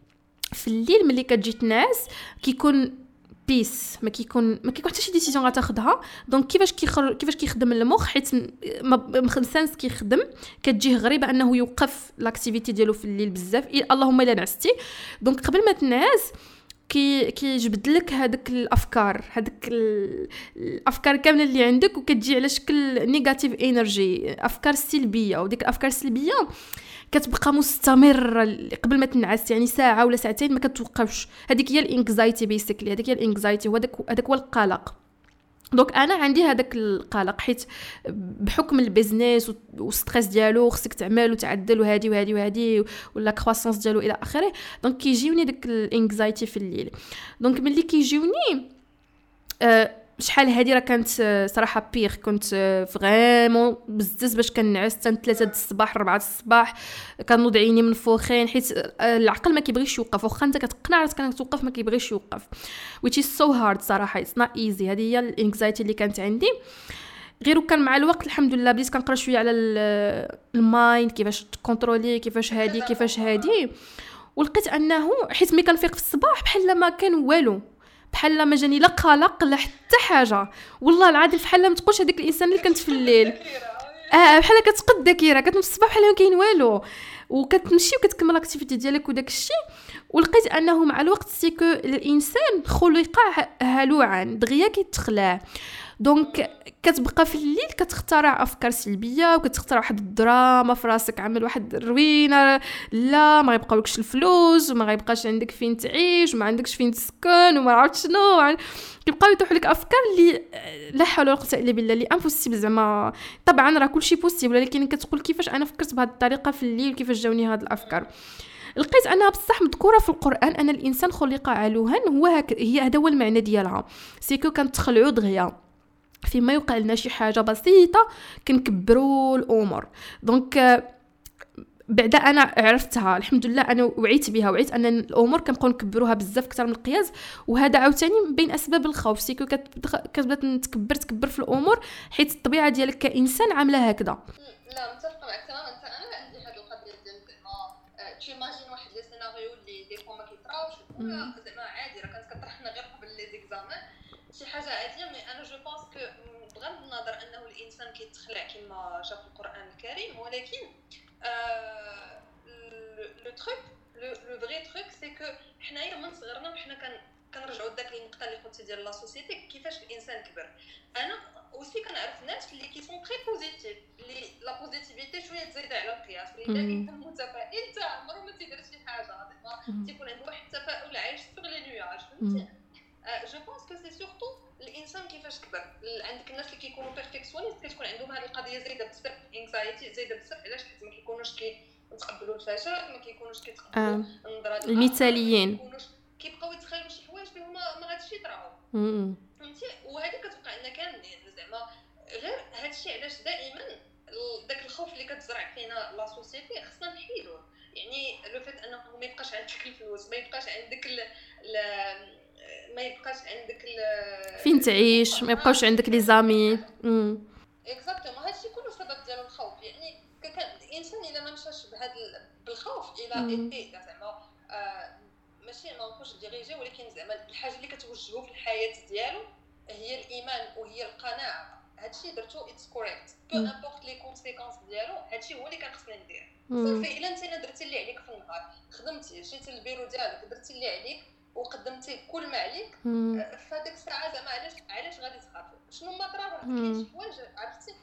في الليل ملي كتجي تنعس كيكون بيس ما كيكون ما كيكون حتى شي décision غتاخدها donc كيفاش كيخر كيفاش كيخدم المخ حيت مخنسانس كيخدم كتجيه غريبه أنه يوقف l'activité ديالو في الليل بزاف. اللهم إلا نعستي. donc قبل ما تنعس كي كيجبد لك هذوك الأفكار هذوك الأفكار كاملة اللي عندك وكتجي على شكل negative energy أفكار سلبية. وديك الأفكار السلبية كتبقى مستمره قبل ما تنعس يعني ساعة ولا ساعتين ما كتوقفش. هذيك هي ال anxiety basically هذيك هي ال anxiety وهذاك هذاك هو القلق. donc أنا عندي هذاك القلق حيت بحكم ال business وال stress ديالو خصك تعمل وتعدل وهادي وهادي وهادي و la croissance ديالو إلى آخره donc كيجيوني داك ال anxiety في الليل. donc ملي كيجيوني آه شحال هادي راه كانت صراحة بيغ كنت vraiment بزز باش كنعس حتى 3 الصباح 4 الصباح. كنوض عيني منفوخين حيت العقل ما كيبغيش يوقف. واخا انت كتقنع راسك انك توقف ما كيبغيش يوقف. Which is so hard صراحة. It's not easy. هذه هي ال anxiety اللي كانت عندي. غير كان مع الوقت الحمد لله بديت كنقرا شوية على ال mind كيفاش ت contrôler كيفاش هادي كيفاش هادي. ولقيت أنه حيت ملي كنفيق في الصباح بحال ما كان والو. بحال ما جاني لا قلق لا حتى حاجة. والله العظيم بحال ما تقولش هذيك الإنسان اللي كانت في الليل. آه بحال كتقد الذاكره كتنوض الصباح بحال ما كاين والو. وكتمشي وكتكمل ال activité ديالك وداك الشيء. ولقيت أنه مع الوقت c'est que الإنسان خلق هلوعا دغيا كيتخلع donc كتبقى في الليل كتخترع أفكار سلبية وكتخترع واحد الدراما في راسك عامل واحد الروينة. لا ما غيبقاولكش الفلوس وما غيبقاش عندك فين تعيش وما عندكش فين تسكن وما عرفت شنو. كيبقاو يطيحوا لك أفكار اللي لا حول ولا قوة إلا بالله اللي impossible زعما. طبعا راه كلشي possible ولكن كتقول كيفاش أنا فكرت بهذه الطريقة في الليل كيفاش جاوني هاد الأفكار. لقيت أنها بصح مذكورة في القرآن أن الإنسان خلق هلوعا هو هك هي هذا هو المعنى ديالها. c'est que كنتخلعوا دغيا. فيما يوقع لنا شي حاجة بسيطة كنكبروا الأمور. donc بعدا أنا عرفتها الحمد لله أنا وعيت بها وعيت أن الأمور كنبقاو نكبروها بزاف أكثر من القياس وهذا عاوتاني بين أسباب الخوف. سيكو كتبدا تكبر تكبر في الأمور حيت الطبيعة ديالك كإنسان عاملة هكذا. لا متفقة معك تماما. أنا عندي هذه القضية ديال زعما t'imagines واحد les scénarios اللي des fois ما كيطراوش زعما عادي راه كانت كطرحنا غير قبل لي examens شي حاجة عادية mais أنا je pense que بغض النظر أنه الإنسان كيتخلع كما جا في القرآن الكريم ولكن le truc le vrai truc c'est que حنايا من صغرنا وحنا كان كنرجعوا لذاك النقطه اللي قلتي ديال la société كيفاش الإنسان كبر. أنا aussi كنعرف ناس اللي qui sont très positifs اللي la positivité شوية تزيد على القياس اللي انت متفائل حتى عمره ما تيدير شي حاجة تيكون عنده واحد التفاؤل عايش sur les nuages فهمتي؟ je pense que c'est surtout الانسان كيفاش كبر عندك الناس اللي كيكونوا perfectionnistes كتكون عندهم هذه القضية زايده بزاف anxiety زايده بزاف علاش حيت ما كيكونوش كيتقبلوا الفشل ما كيكونوش كيتقبلوا النظرات المثاليين كيبقاو يتخيلوا شي حوايج اللي هما ما غاديش يطراو فهمتي وهذه كتوقع لنا كاملين زعما غير هادشي علاش دائما داك الخوف اللي كتزرع فينا la société خصنا نحيدوه يعني le fait انه ما يبقاش عندك الفلوس ما يبقاش عندك ال ما يبقاش عندك فين تعيش؟ ما يبقاوش عندك les amis. Exactement هادشي كله سبب ديال الخوف. يعني الإنسان إلا ما مشاش بهذا بالخوف إلى ايتي زعما آه، ماشي ما نقولش ديريجي ولكن زعما الحاجة اللي كتوجهو في الحياة ديالو هي الإيمان وهي القناعة. هادشي درتو اتس كوريكت بو امبورط لي كونسيكونس ديالو هادشي هو اللي كان خصني ندير. صافي إلا أنت درتي اللي عليك في النهار خدمتي جيتي للبيرو ديالك درتي اللي عليك وقدمتي كل ما عليك. آه، في هذيك الساعة زعما علاش علاش غادي تخاف؟ شنو ما طرا كاين شي حوايج عرفتي؟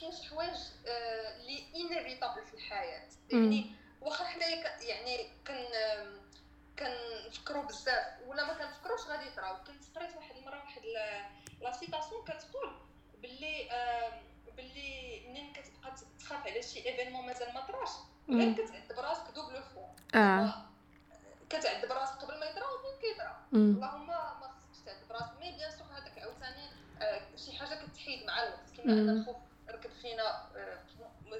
كاين شي حوايج اللي آه inévitables في الحياة. يعني واخا حنايا يعني كن كنفكروا بزاف ولا ما كنفكروش غادي يطراو. كنت قريت واحد المرة واحد la citation كتقول باللي باللي منين كتبقى تخاف على شي événement مازال ما طراش غير كتعذب راسك double fois آه. كتعذب راسك قبل ما يطرا ومن كيطرا اللهم ما خصكش تعذب راسك mais bien sûr هذاك عاوتاني شي حاجة كتحيد مع الوقت. كيما ان الخوف ركب فينا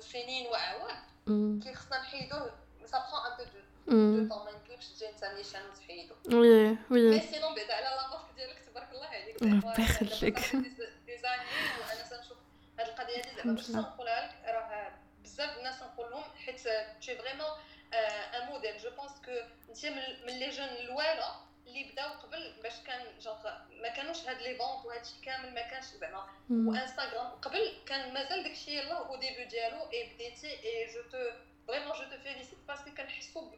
سنين وأعوام. كي خصنا نحيدوه سا برون ان بو دو طون ما يمكنش تجي أنت نيشان وتحيدو وي وي. مي سينون بعدا على لا مارك ديالك تبارك الله عليك. ربي يخليك. دي زاني وأنا تنشوف هاد القضية هادي زعما باش نقولها لك راه بزاف الناس نقول لهم حيت تي فريمون ان موديل جو بونس كو انت من لي جون الاولى اللي بداو قبل باش كان جونغ ما كانوش هاد لي فونت وهادشي كامل ما كانش زعما. وانستغرام قبل كان مازال داكشي يلاه أو ديبي ديالو اي بديتي. اي جو تو فريمون جو تو فيليسيت باسكو كنحسو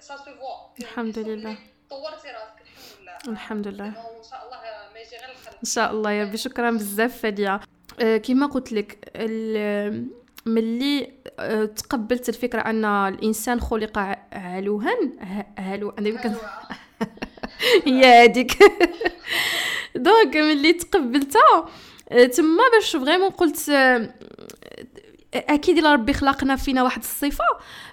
سا سو فوا الحمد لله. طورتي راسك. الحمد لله. الحمد لله. ان شاء الله ما يجي غير الخير. إن شاء الله يا ربي. شكرا بزاف فادية. كما قلت لك ملي تقبلت الفكرة أن الإنسان خلق علوها هلو أنا [LAUGHS] هي هذيك donc [LAUGHS] ملي تقبلتها تما باش vraiment قلت أكيد إلا ربي خلقنا فينا واحد الصفة.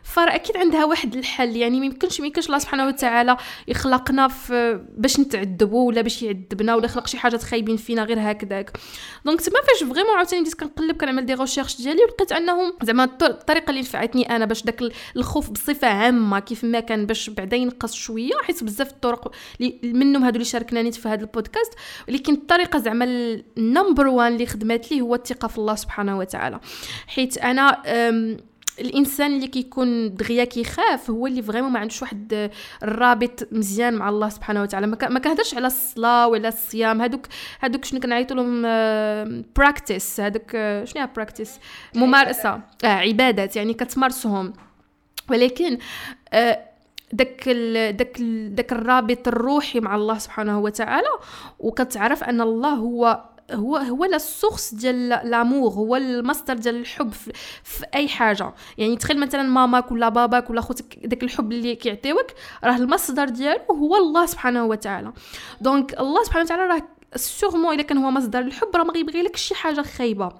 فراه أكيد عندها واحد الحل يعني ما يمكنش ما يمكنش الله سبحانه وتعالى يخلقنا في باش نتعذبوا ولا باش يعذبنا ولا يخلق شي حاجات خايبين فينا غير هكذاك. donc تما فاش vraiment عاوتاني بديت كنقلب كنعمل des recherches ديالي ولقيت أنهم زعما الطريقة اللي نفعتني أنا باش داك الخوف بصفة عامة كيف ما كان باش بعدا ينقص شوية حيت بزاف الطرق منهم هادو اللي شاركناني في هذا البودكاست ولكن الطريقة زعما ال number one اللي خدمات لي هو الثقة في الله سبحانه وتعالى. حيت أنا الإنسان اللي كيكون دغيا كيخاف هو اللي vraiment ما عندوش واحد الرابط مزيان مع الله سبحانه وتعالى. ما كنهضرش على الصلاة ولا الصيام. هذوك هذوك شنو كنعيطوا لهم؟ pratiques هذوك شنو هي pratiques ممارسة. آه عبادات. يعني كتمارسهم. ولكن آه داك داك داك الرابط الروحي مع الله سبحانه وتعالى. وكتعرف أن الله هو هو هو la source ديال l'amour هو المصدر ديال الحب في, في أي حاجة. يعني تخيل مثلا ماماك ولا باباك ولا خوتك داك الحب اللي كيعطيوك راه المصدر ديالو هو الله سبحانه وتعالى. donc الله سبحانه وتعالى راه sûrement إلا كان هو مصدر الحب راه ما غيبغي لك شي حاجة خايبة.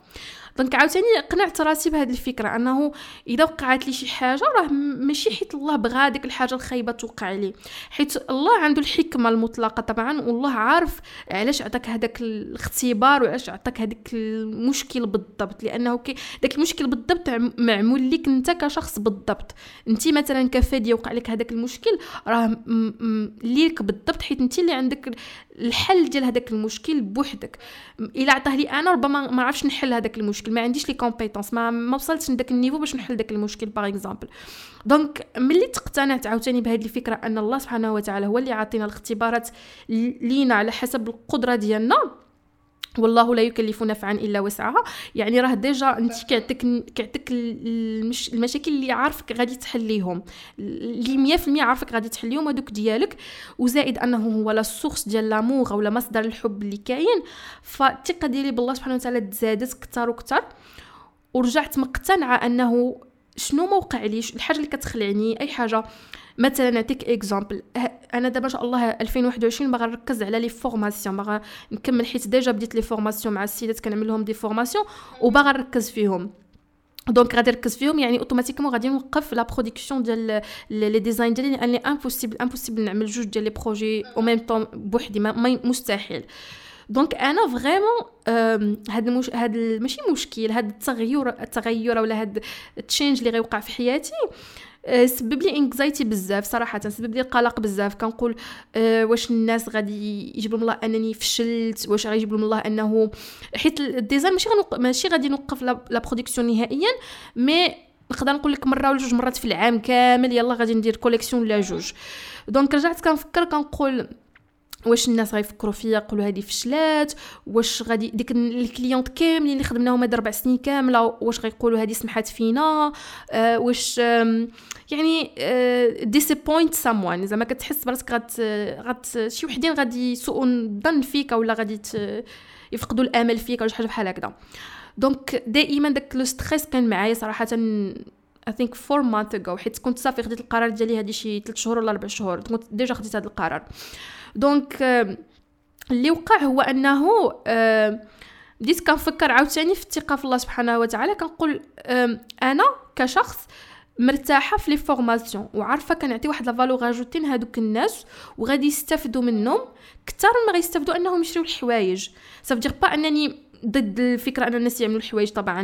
donc عاوتاني قنعت راسي بهذه الفكرة أنه إذا وقعت لي شي حاجة راه ماشي حيت الله بغى ديك الحاجة الخايبة توقع لي حيت الله عنده الحكمة المطلقة طبعا والله عارف علاش عطاك هذاك الاختبار وعلاش عطاك هذاك المشكل بالضبط لأنه كي داك المشكل بالضبط معمول لك أنت كشخص بالضبط. أنت مثلا كفادية وقع لك هذاك المشكل راه ليك بالضبط حيت أنت اللي عندك الحل ديال هذاك المشكل بوحدك. إلا عطاه لي أنا ربما ما عرفش نحل هذاك المشكل. ما عنديش les compétences ما ما وصلتش لذاك ال niveau باش نحل داك المشكل par exemple donc ملي تقتنعت عاوتاني بهذه الفكرة أن الله سبحانه وتعالى هو اللي عاطينا الاختبارات لينا على حسب القدرة ديالنا والله لا يكلف نفسا إلا وسعها. يعني راه déjà أنت كيعطيك كيعطيك المش... المشاكل اللي عارفك غادي تحليهم. اللي 100% عارفك غادي تحليهم هذوك ديالك. وزائد أنه هو la source ديال l'amour أو مصدر الحب اللي كاين. فالثقة ديالي بالله سبحانه وتعالى تزادت كثر وكثر ورجعت مقتنعة أنه شنو ما وقع ليش الحاجة اللي كتخلعني أي حاجة. مثلا نعطيك exemple أنا دابا إن شاء الله 2021 باغا نركز على les formations باغا نكمل حيت déjà بديت les formations مع السيدات كنعمل لهم des formations وباغا نركز فيهم. donc غادي نركز فيهم يعني automatiquement غادي نوقف la production ديال les designs ديالي لأن impossible impossible نعمل جوج ديال les projets au même temps بوحدي مستحيل. donc أنا vraiment هاد المش... هاد ماشي مشكل هاد التغير التغير ولا هاد ال change اللي غيوقع في حياتي. سبب لي anxiety بزاف صراحة سبب لي القلق بزاف. كنقول أه واش الناس غادي يجيب لهم الله أنني فشلت؟ واش غيجيب لهم الله أنه حيت ال design ماشي غنوق... ماشي غادي نوقف la production نهائيا mais نقدر نقول لك مرة ولا جوج مرات في العام كامل يلا غادي ندير collection ولا جوج. donc رجعت كنفكر كنقول واش الناس غيفكروا فيا؟ يقولوا هذه فشلات واش غادي ديك les clientes كاملين اللي خدمناهم هاد أربع سنين كاملة واش غيقولوا هذه سمحات فينا؟ آه واش آه يعني disappoint someone زعما كتحس براسك غات غات شي وحدين غادي يسوءوا الظن فيك ولا غادي يفقدوا الآمل فيك ولا شي حاجة بحال هكذا. donc دائما داك le stress كان معايا صراحة I think four months ago حيت كنت صافي خديت القرار ديالي هادي شي 3 شهور ولا 4 شهور كنت déjà خديت هذا القرار. donc اللي وقع هو أنه آه بديت كنفكر عاوتاني في الثقة في الله سبحانه وتعالى كنقول أنا كشخص مرتاحة في les formations وعارفة كنعطي واحد la valeur ajoutée لهادوك الناس وغادي يستافدوا منهم كثر ما غيستافدوا أنهم يشريو الحوايج. صافي ça veut dire pas أنني ضد الفكرة أن الناس يعملوا الحوايج طبعا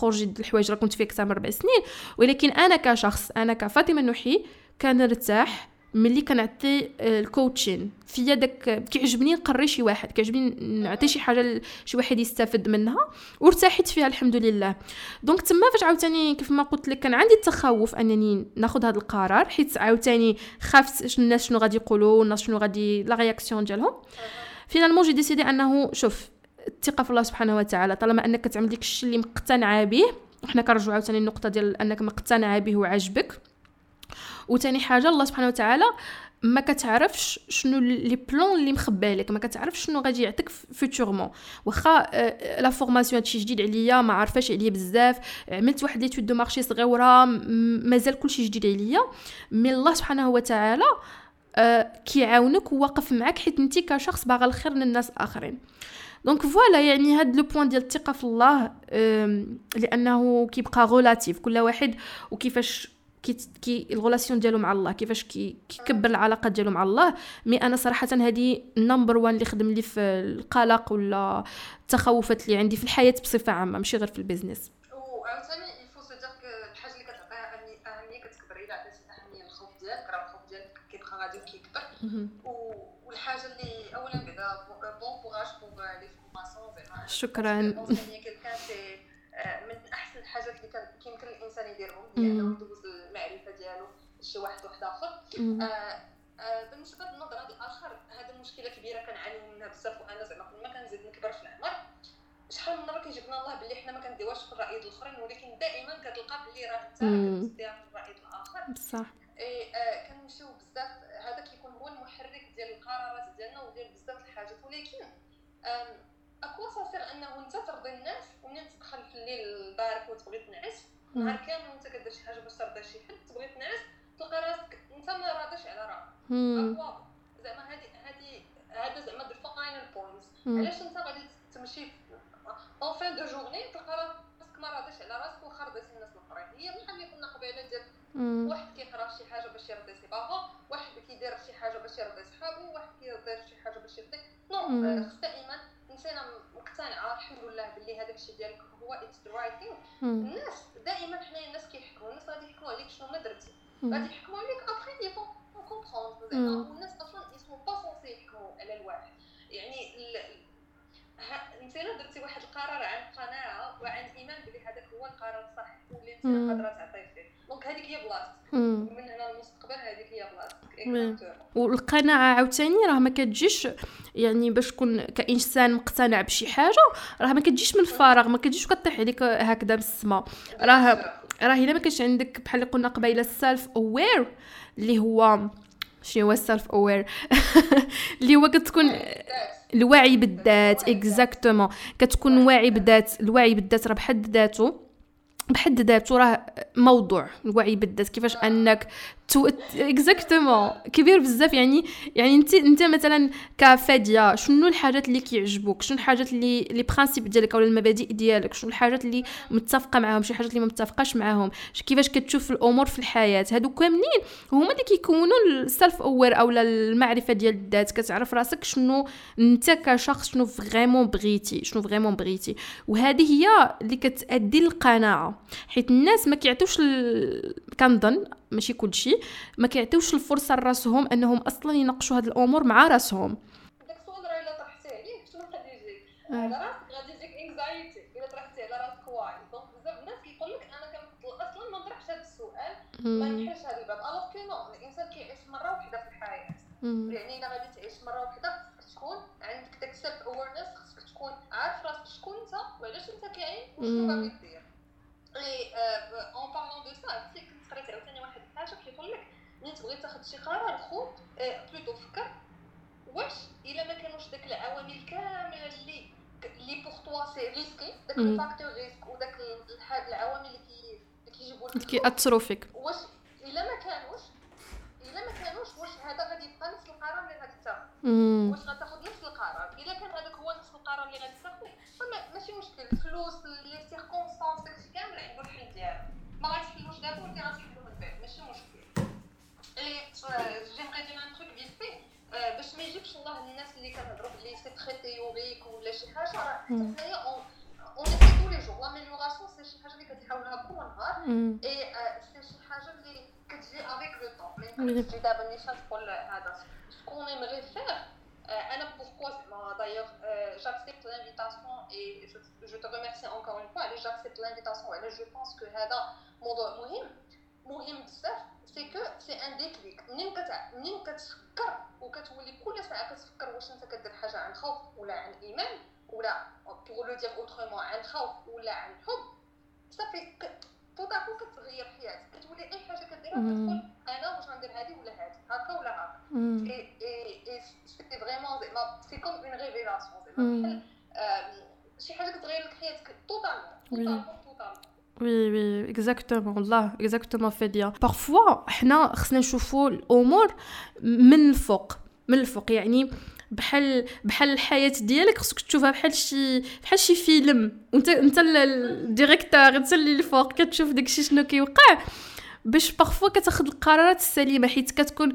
projet الحوايج راه كنت فيه أكثر من ربع سنين ولكن أنا كشخص أنا كفاطمة نوحي كنرتاح ملي كنعطي ال coaching فيا داك كيعجبني نقري شي واحد كيعجبني نعطي شي حاجة لشي واحد يستافد منها وارتحيت فيها الحمد لله donc تما فاش عاوتاني كيف ما قلت لك كان عندي التخوف أنني ناخذ هذا القرار حيت عاوتاني خافت الناس شنو غادي يقولوا الناس شنو غادي la réaction ديالهم. finalement j'ai décidé أنه شوف الثقة في الله سبحانه وتعالى طالما أنك تعمل ديك الشيء اللي مقتنعة به وحنا كنرجعوا عاوتاني النقطه ديال أنك مقتنعة به وعجبك وتاني حاجة الله سبحانه وتعالى ما كتعرفش شنو les plans اللي مخبى لك ما كتعرفش شنو غادي يعطيك futurement واخا la formation هادشي جديد عليا ما عارفاش عليا بزاف عملت واحد les démarches صغيرة مازال كلشي جديد عليا. mais الله سبحانه وتعالى كيعاونك وواقف معك حيت انت كشخص باغا الخير للناس آخرين. donc voilà يعني هاد le point ديال الثقة في الله لأنه كيبقى relatif كل واحد وكيفاش كي كي ال relation ديالو مع الله كيفاش كي كيكبر العلاقه ديالو مع الله. mais أنا صراحة هذه number one اللي خدم لي في القلق ولا التخوفات اللي عندي في الحياة بصفة عامة ماشي غير في ال business. وعاوتاني يفو سو الحاجة اللي كتعطيها اهميه كتكبر إلى عطيتي أهمية الخوف ديالك راه الخوف ديالك كيبقى غادي وكيكبر. والحاجة اللي اولا بعدا bon courage pour les formations زعما شكرا. من أحسن الحاجات اللي كيمكن الإنسان يديرهم هي انه يدوز المعرفه لشي واحد واحد آخر. آه آه بالنسبة للنظره الآخر هذه مشكله كبيرة كنعانيو منها بزاف وأنا زعما كل ما كنزيد نكبر في العمر شحال من مرة كيجيبنا الله باللي حنا ما كنديوهاش في الرأي الآخرين ولكن دائما كتلقى باللي راه انت كتديها في الرأي الآخر. بصح. إي آه كنمشيو بزاف. هذا كيكون هو المحرك ديال القرارات ديالنا وديال بزاف الحاجات. ولكن اكوا صافي أنه أنت ترضي الناس ومنين تدخل في الليل لدارك وتبغي تنعس. نهار كامل وأنت كدير شي حاجة باش ترضي شي حد تبغي تنعس. تلقى راسك انت ما راضيش على راك اكوا زعما هادي هادي هذا زعما دو فاينل بوينتس علاش انت غادي تمشي اون فين دو جورني تلقى راسك ما راضيش على راسك واخا رضيتي الناس الأخرين. هي بحال اللي قلنا قبيلة ديال واحد كيقرأ شي حاجة باش يرضي سي بابا واحد كيدير شي حاجة باش يرضي صحابو واحد كيدير شي حاجة باش يرضي نو خص دائما انسانه مقتنعه الحمد لله باللي هذاك الشيء ديالك هو اتس ذا رايت الناس دائما حنايا الناس كيحكموا الناس غادي يحكموا عليك شنو ما درتي. غادي يحكموا عليك ابخي كومبروندر زعما والناس أصلا يسمو با سونسي يحكموا على الواحد يعني انت درتي واحد القرار عن قناعة وعن إيمان بلي هذاك هو القرار واللي انت قادرة تعطيه فيه. دونك هذيك هي بلاصتك. من هنا المستقبل هذيك هي بلاصتك. والقناعة عاوتاني راه ما كتجيش يعني باش تكون كإنسان مقتنع بشي حاجة راه ما كتجيش من الفراغ ما كتجيش كطيح عليك هكذا من السما راه راه الا ما كانش عندك بحال اللي قلنا قبيلة ال self aware اللي هو شنو هو ال self aware [LAUGHS] اللي هو كتكون الوعي بالذات exactement كتكون واعي بالذات الوعي بالذات راه بحد ذاته بحد ذاته راه موضوع الوعي بالذات. كيفاش انك تو exactement كبير بزاف. يعني يعني انت انت مثلا كفادية شنو الحاجات اللي كيعجبوك؟ شنو الحاجات اللي les principes ديالك ولا المبادئ ديالك؟ شنو الحاجات اللي متفقة معاهم؟ شي حاجات اللي ما متفقاش معاهم؟ كيفاش كتشوف الأمور في الحياة؟ هادو كاملين هما اللي كيكونوا ال self aware اولا المعرفة ديال الذات. كتعرف راسك شنو أنت كشخص شنو vraiment بغيتي شنو vraiment بغيتي. وهذه هي اللي كتأدي للقناعه حيت الناس ما كيعطيوش ال... كنظن ماشي كلشي ما كيعطيوش الفرصة لراسهم انهم أصلا يناقشوا هاد الأمور مع راسهم. داك السؤال راه الا طرحتي عليه شنو غادي يجيك؟ على راسك غادي يجيك anxiety الا طرحتي على راسك وي donc بزاف الناس كيقول لك أنا كنفضل أصلا ما نطرحش هذا السؤال ما نحلش هذا الباب. alors que non الإنسان كيعيش مرة واحدة في الحياة. يعني إلا غادي تعيش مرة واحدة خصك تكون عندك داك ال self-awareness خصك تكون عارف راسك شكون أنت وعلاش أنت كاين وشنو باغي دير. et en parlant de ça كنت قريت عاوتاني واحد الحاجة كيقول لك ملي تبغي تاخذ شي قرار خو plutôt فكر. واش؟ إلا ما كانوش داك العوامل كاملة اللي اللي pour toi c'est risqué داك ال facteur risque وداك العوامل اللي كي كيجيبوا لك. كيأثروا فيك. واش؟ إلا ما كانوش إلا ما كانوش واش هذا غادي يبقى نفس القرار اللي غادي تاخذ واش غتاخذ نفس القرار والله الناس اللي كنهضروا بلي c'est très théorique ولا شي حاجة راه حنايا on écrit tous les jours l'amélioration c'est شي حاجة اللي كتحاولها كل نهار اي سي شي حاجة اللي كتجي avec لو طون ما يمكنش تجي دابا نيشان تقول هذا ce qu'on aimerait faire أنا pourquoi زعما d'ailleurs j'accepte l'invitation et je te remercie encore une fois. علاش j'accepte l'invitation وعلاش je pense que هذا موضوع مهم مهم بزاف c'est que c'est un déclic منين كت منين كتفكر وكتولي كل ساعه كتفكر واش انت كدير حاجة عن خوف ولا عن ايمان ولا pour le dire autrement عن خوف ولا عن حب صافي d'accord كتغير حياتك. كتولي أي حاجة كديرها كتقول أنا واش غندير هذه ولا هذه هكا ولا هكا. et et c'est vraiment زعما c'est comme une révélation زعما شي حاجة كتغير لك حياتك totalement totalement oui oui exactement والله exactement فاديا parfois حنا خصنا نشوفوا الأمور من الفوق من الفوق. يعني بحال بحال الحياة ديالك خصك تشوفها بحال شي بحال شي فيلم. وانت انت ال directeur انت اللي الفوق كتشوف داكشي شنو كيوقع. باش parfois كتاخذ القرارات السليمة حيت كتكون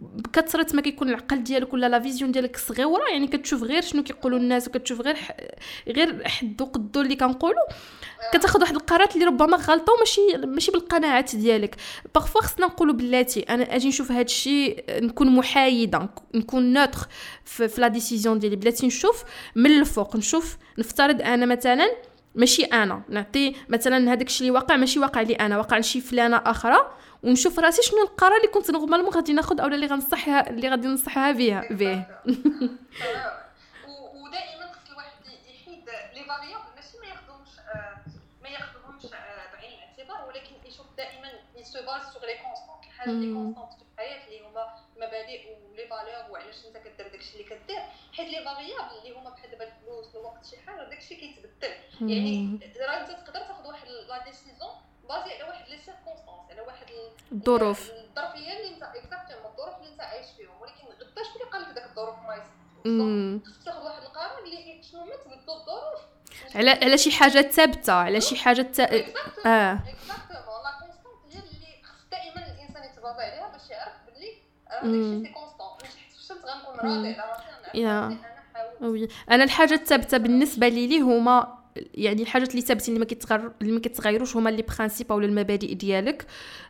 بكثره ما كيكون العقل ديالك ولا la vision ديالك صغيرة يعني كتشوف غير شنو كيقولوا الناس وكتشوف غير غير حد وقدو اللي كنقولوا كتاخذ واحد القرارات اللي ربما غلطة وماشي ماشي بالقناعات ديالك. parfois خصنا نقولوا بلاتي أنا أجي نشوف هذا الشيء نكون محايدة نكون neutre في, la décision ديالي. بلاتي نشوف من الفوق نشوف نفترض أنا مثلا ماشي أنا. نعطي مثلا هذاك الشيء اللي واقع ماشي واقع لي أنا واقع لشي فلانة أخرى ونشوف راسي شنو القرار اللي كنت normalement غادي ناخذ أو اللي غنصحها اللي غادي نصحها بها به [LAUGHS] [LAUGHS] ودائما خص الواحد يحيد les variables ماشي ما ياخذهمش ما ياخذهمش بعين الاعتبار ولكن يشوف دائما يسو base sur les الحاجة اللي constantes في الحياة اللي هما مبادئ و les valeurs وعلاش انت كدير داكشي اللي كدير. حيت les variables اللي هما بحال دابا الفلوس الوقت شي حاجة داكشي كيتبدل. يعني راه انت تقدر تاخذ واحد لا ديسيزون بازي على واحد les circonstances على واحد الظروف. الظرفيه اللي انت exactement الظروف اللي انت عايش فيهم. ولكن غدا شكون اللي قال لك داك الظروف ما خصك تاخذ واحد القرار اللي شنو ما تبدلوا الظروف على على شي حاجة ثابتة على شي حاجة تا... آه exactement la constante هي اللي خص دائما الانسان يتبازا عليها باش يعرف باللي راه داكشي c'est constant نجحت فشلت غنكون راضي على راسي أنا oui. أنا الحاجة الثابتة بالنسبة لي هما يعني الحاجات اللي ثابتين اللي ما كيتغير اللي ما كيتغيروش هما les principes ولا المبادئ ديالك.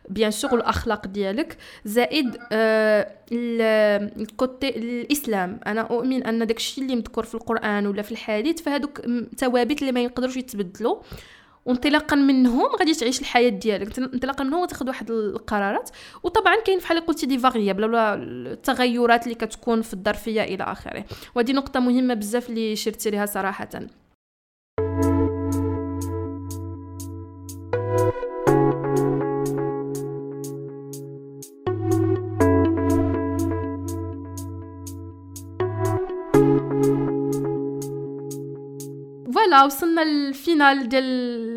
bien sûr والأخلاق ديالك. زائد آه. ال côté الإسلام. أنا أؤمن أن داكشي اللي مذكور في القرآن ولا في الحديث فهادوك ثوابت اللي ما يقدروش يتبدلوا. وانطلاقا منهم غادي تعيش الحياة ديالك. انطلاقا منهم تاخذ واحد القرارات. وطبعا كاين بحال قلتي des variables ولا التغيرات اللي كتكون في الظرفية إلى آخره. وهذه نقطة مهمة بزاف اللي شرتي ليها صراحة. voilà وصلنا لل final ديال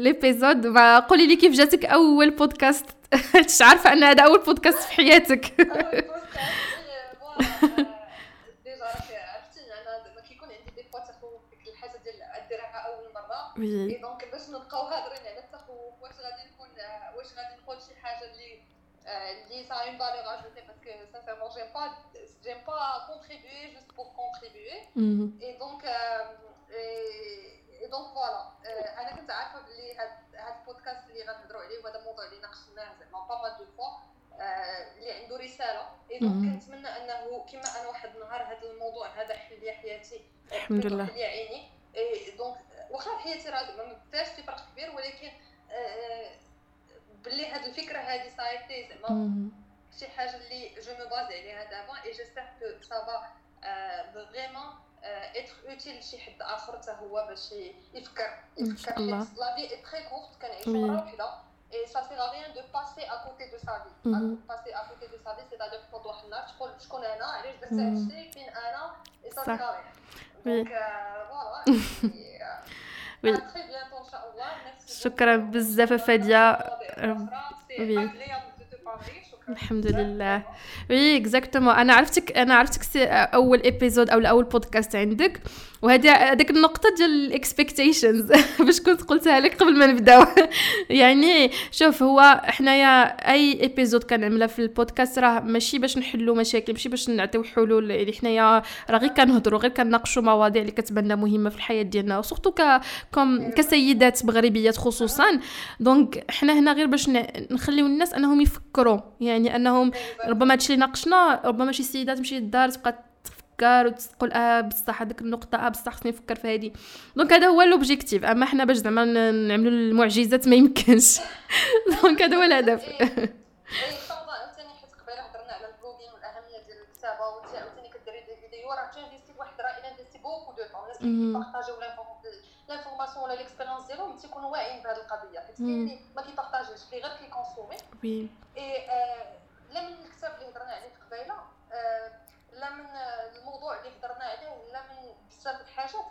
l'épisode قولي لي كيف جاتك أول بودكاست [LAUGHS] مش عارفة أن هذا أول بودكاست في حياتك. [LAUGHS] oui. donc باش نبقاو هادرين على التخوف واش غادي نكون واش غادي نقول شي حاجة اللي اللي ça a une valeur ajoutée parce que sincèrement j'aime pas j'aime pas contribuer juste pour contribuer et donc donc voilà أنا كنت عارفة بلي هاد هاد البودكاست اللي غنهضروا عليه وهذا الموضوع اللي ناقشناه زعما pas mal de fois اللي عنده رسالة. donc كنتمنى أنه كما أنا واحد النهار هذا الموضوع هذا حل لي حياتي الحمد لله حل لي عيني. donc واخا حياتي راه ما بداش في فرق كبير ولكن باللي هاد الفكرة هادي ça était زعما شي حاجة اللي je me base عليها دابا et j'espère que ça va vraiment être utile لشي حد آخر حتى هو باش يفكر. يفكر. حيت la vie est très courte كنعيشو مره وحده et ça sert à rien de passer à côté de sa vie passer à côté de sa vie c'est-à-dire تنوض واحد النهار تقول شكون أنا علاش درت هادشي فين أنا اي ça sert donc voilà oui شكرا بزاف فاديه oui الحمد لله. oui exactement أنا عرفتك أنا عرفتك أول épisode أو الأول بودكاست عندك. وهذه هذيك النقطة ديال ال expectations [LAUGHS] باش كنت قلتها لك قبل ما نبداو. [LAUGHS] يعني شوف هو حنايا أي épisode كنعملها في البودكاست راه ماشي باش نحلوا مشاكل ماشي باش نعطيو حلول. يعني حنايا راه غير كنهضروا غير كنناقشوا مواضيع اللي كتبان مهمة في الحياة ديالنا و surtout comme كسيدات مغربيات خصوصا. donc حنا هنا غير باش نخليو الناس أنهم يفكروا. يعني أنهم ربما هادشي اللي ناقشنا ربما شي سيدات تمشي للدار تبقى تفكر وتقول آه بصح هذيك النقطة آه بصح خصني نفكر في هذه donc هذا هو l'objectif أما حنا باش زعما نعملوا المعجزات ما يمكنش. [LAUGHS] donc هذا هو الهدف. [LAUGHS] l'information ولا l'expérience ديالهم تيكونوا واعيين بهذه القضية حيت كاين اللي ما كيبارطاجيش اللي غير كيكونسومي وي اي لا من الكتاب اللي هضرنا عليه قبيله لا من الموضوع اللي هضرنا عليه ولا من بزاف الحاجات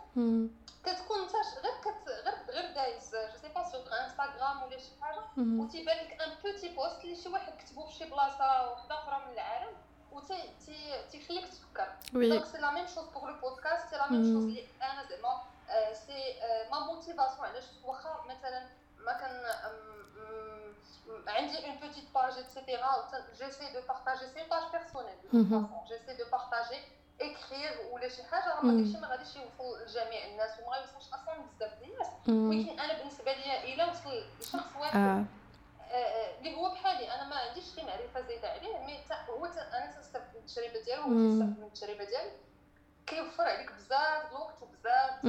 كتكون انت غير كت غير غير دايز je sais pas sur Instagram ولا شي حاجة وتيبان لك un petit post اللي شي واحد كتبو في شي بلاصه وحده أخرى من العالم و تيخليك تفكر donc c'est la même chose pour le podcast c'est la même chose اللي أنا زعما c'est ma motivation علاش واخا مثلا ما كان عندي une petite page et cetera j'essaie de partager c'est page personnelle j'essaie de partager écrire ولا شي حاجة راه داكشي ما غاديش يوصل لجميع الناس. وما غيوصلش أصلا بزاف ديال الناس. ولكن أنا بالنسبة ليا إلا وصل لشخص واحد اللي هو بحالي أنا ما عنديش شي معرفة زايدة عليه. mais هو أنا تنستافد من التجربة ديالو وهو تنستافد من التجربة ديالي. كيوفر عليك بزاف الوقت وبزاف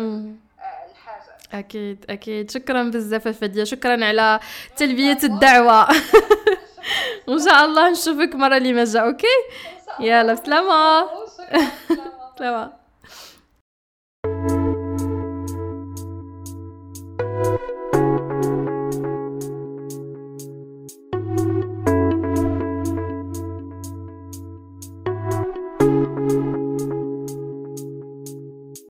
الحاجات أكيد أكيد. شكرا بزاف فدية. شكرا على تلبية الدعوة. [LAUGHS] [LAUGHS] وإن شاء الله نشوفك مرة اللي ما جا أوكي؟ يلا بسلامة. سلامه [LAUGHS]